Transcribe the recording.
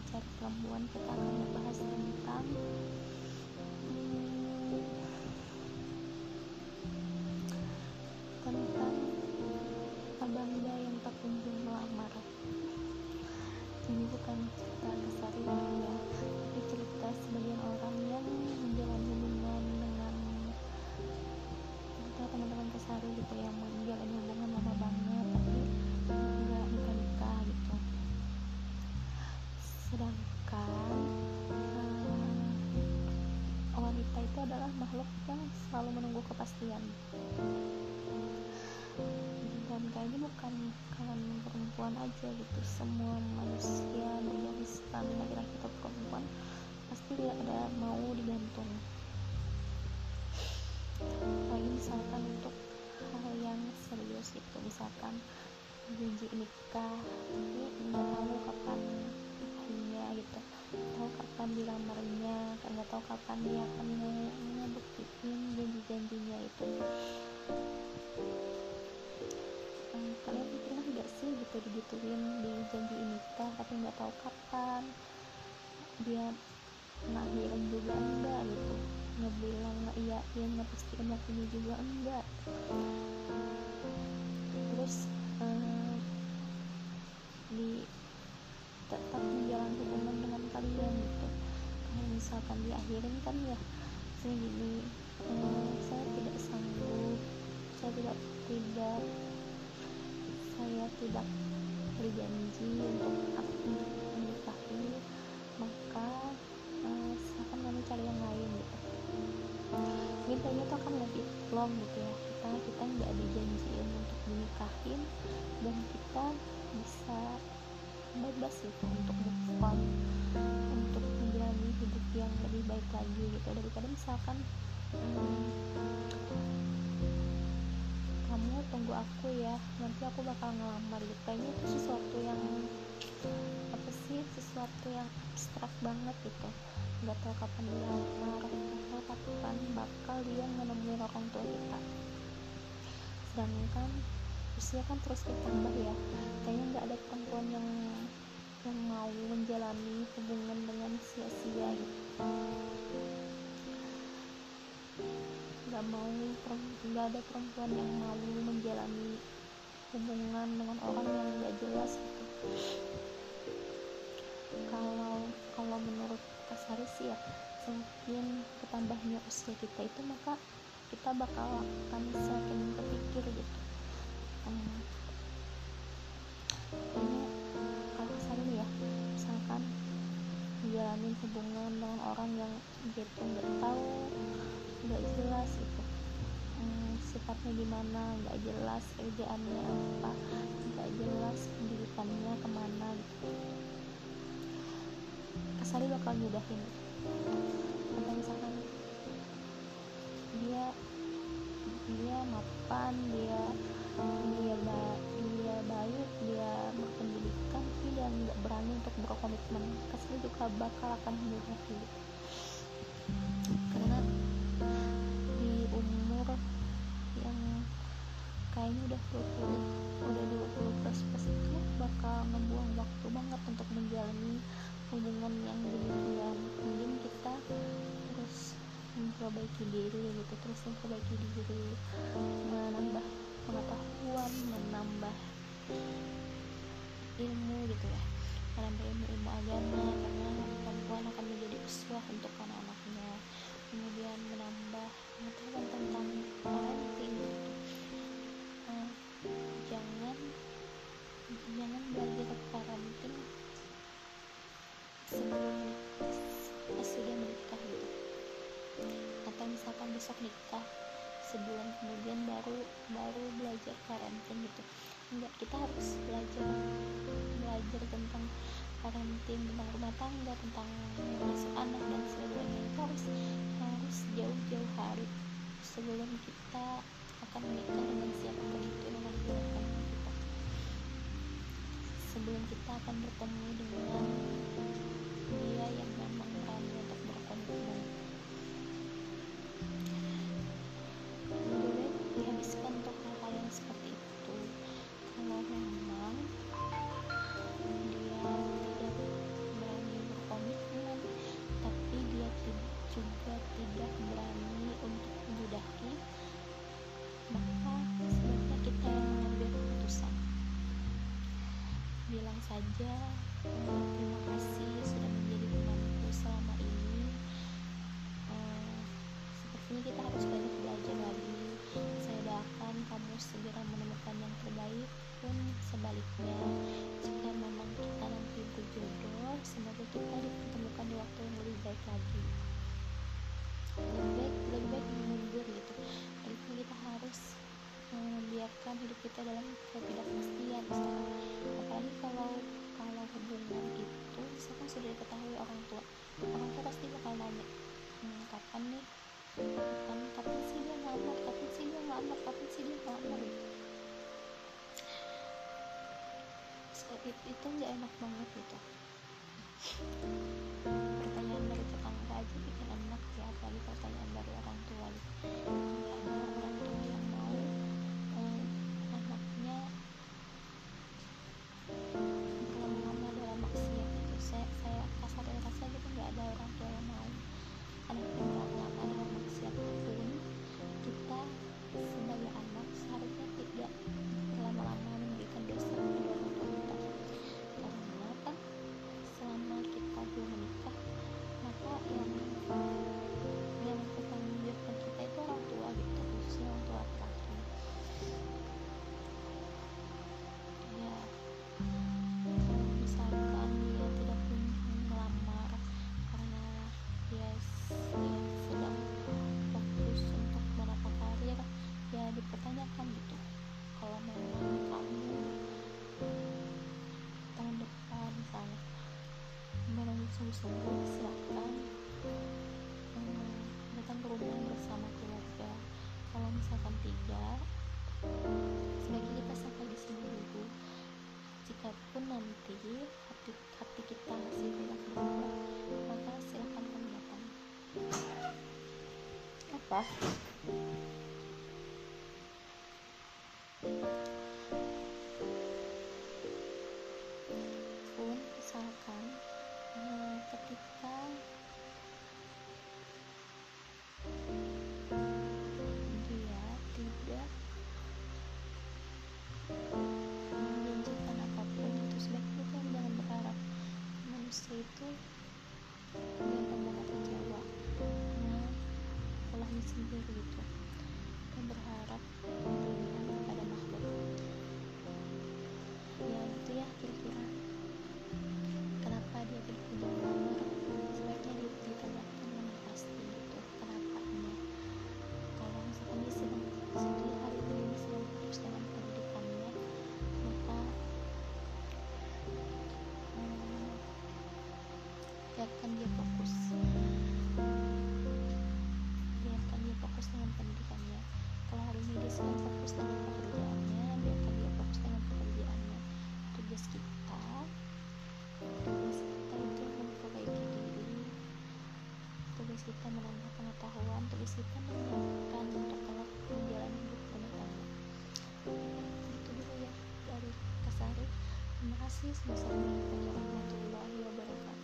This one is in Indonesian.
bicara perempuan kita akan membahas tentang tentang abangda yang tak kunjung melamar. Ini bukan cerita keseharian ya tapi cerita wanita itu adalah makhluk yang selalu menunggu kepastian. Dan kayaknya bukan kalangan perempuan aja gitu. Semua manusia bergariskan laki-laki atau perempuan pasti dia ada mau digantung. Lagi misalkan untuk hal yang serius itu misalkan janji nikah tapi nggak tahu kapan nikahnya gitu tahu kapan dilamarnya nggak tahu kapan dia akan ngebuktiin janji-janjinya itu. Hmm, kalian pernah nggak sih gitu digituin di janji nikah tapi nggak tahu kapan dia ngakhirin juga enggak gitu. Ngebilang nggak iya dia ngepastiin waktunya juga enggak. Terus diakhirin kan ya. Saya gini eh, saya tidak sanggup saya tidak tidak saya tidak berjanji untuk aku menikahi maka uh, silakan kami cari yang lain gitu. Mintanya tuh akan lebih long gitu ya. Kita kita nggak dijanjiin untuk dinikahin dan kita bisa bebas gitu untuk move on yang lebih baik lagi gitu daripada misalkan hmm, kamu tunggu aku ya nanti aku bakal ngelamar gitu. Kayaknya itu sesuatu yang apa sih sesuatu yang abstrak banget gitu. Nggak tahu kapan dia lamar nggak tahu kapan bakal dia menemui orang tua kita. Sedangkan usia kan terus bertambah ya. Kayaknya nggak ada perempuan yang yang mau menjalani hubungan dengan sia-sia gitu nggak mau nggak ada perempuan yang mau menjalani hubungan dengan orang yang nggak jelas gitu. Kalau kalau menurut Kasari sih ya semakin bertambahnya usia kita itu maka kita bakal akan semakin kepikir gitu. Hmm, ini kalau Kasari ya misalkan menjalani hubungan dengan orang yang gitu nggak tahu nggak jelas itu hmm, sifatnya gimana nggak jelas kerjaannya apa nggak jelas pendidikannya ke mana gitu. Kasari bakal nyudahin atau misalkan dia dia mapan dia dia ba Juga bakal akan menyudahi karena di umur yang kayaknya udah 20 udah 20 plus plus itu bakal ngebuang waktu banget untuk menjalani hubungan yang demikian. Mungkin kita terus memperbaiki diri gitu terus memperbaiki diri menambah pengetahuan menambah ilmu gitu ya. Menambah ilmu ilmu agama uswah untuk anak-anaknya. Kemudian menambah pengetahuan tentang parenting gitu. Uh, jangan jangan belajar parenting sebelum sudah menikah gitu. Atau misalkan besok nikah sebulan kemudian baru baru belajar parenting gitu. Enggak kita harus belajar belajar tentang parenting tentang rumah tangga tentang mengasuh anak dan sebagainya itu harus harus jauh-jauh hari sebelum kita akan menikah dengan siapa pun itu dengan pilihan kita. Sebelum kita akan bertemu dengan dia yang memang berani untuk berkomitmen. Boleh dihabiskan Yeah. الله مبارك tidak sebaiknya kita sampai di sini dulu. Jikapun nanti hati, hati kita masih tidak berubah maka silakan kamu datang. Apa? itu dengan pembuatan Jawa nah ulahnya sendiri gitu. Dan berharap pemberian kepada makhluk. Ya itu ya kira-kira. biarkan dia fokus. Biarkan dia fokus dengan pendidikannya kalau hari ini dia sedang fokus dengan pekerjaannya biarkan dia fokus dengan pekerjaannya. Tugas kita tugas kita itu memperbaiki diri. Tugas kita menambah pengetahuan tugas kita menambahkan untuk kalau menjalani hidup rumah tangga itu dulu ya dari Kasari terima kasih wassalamualaikum warahmatullahi wabarakatuh.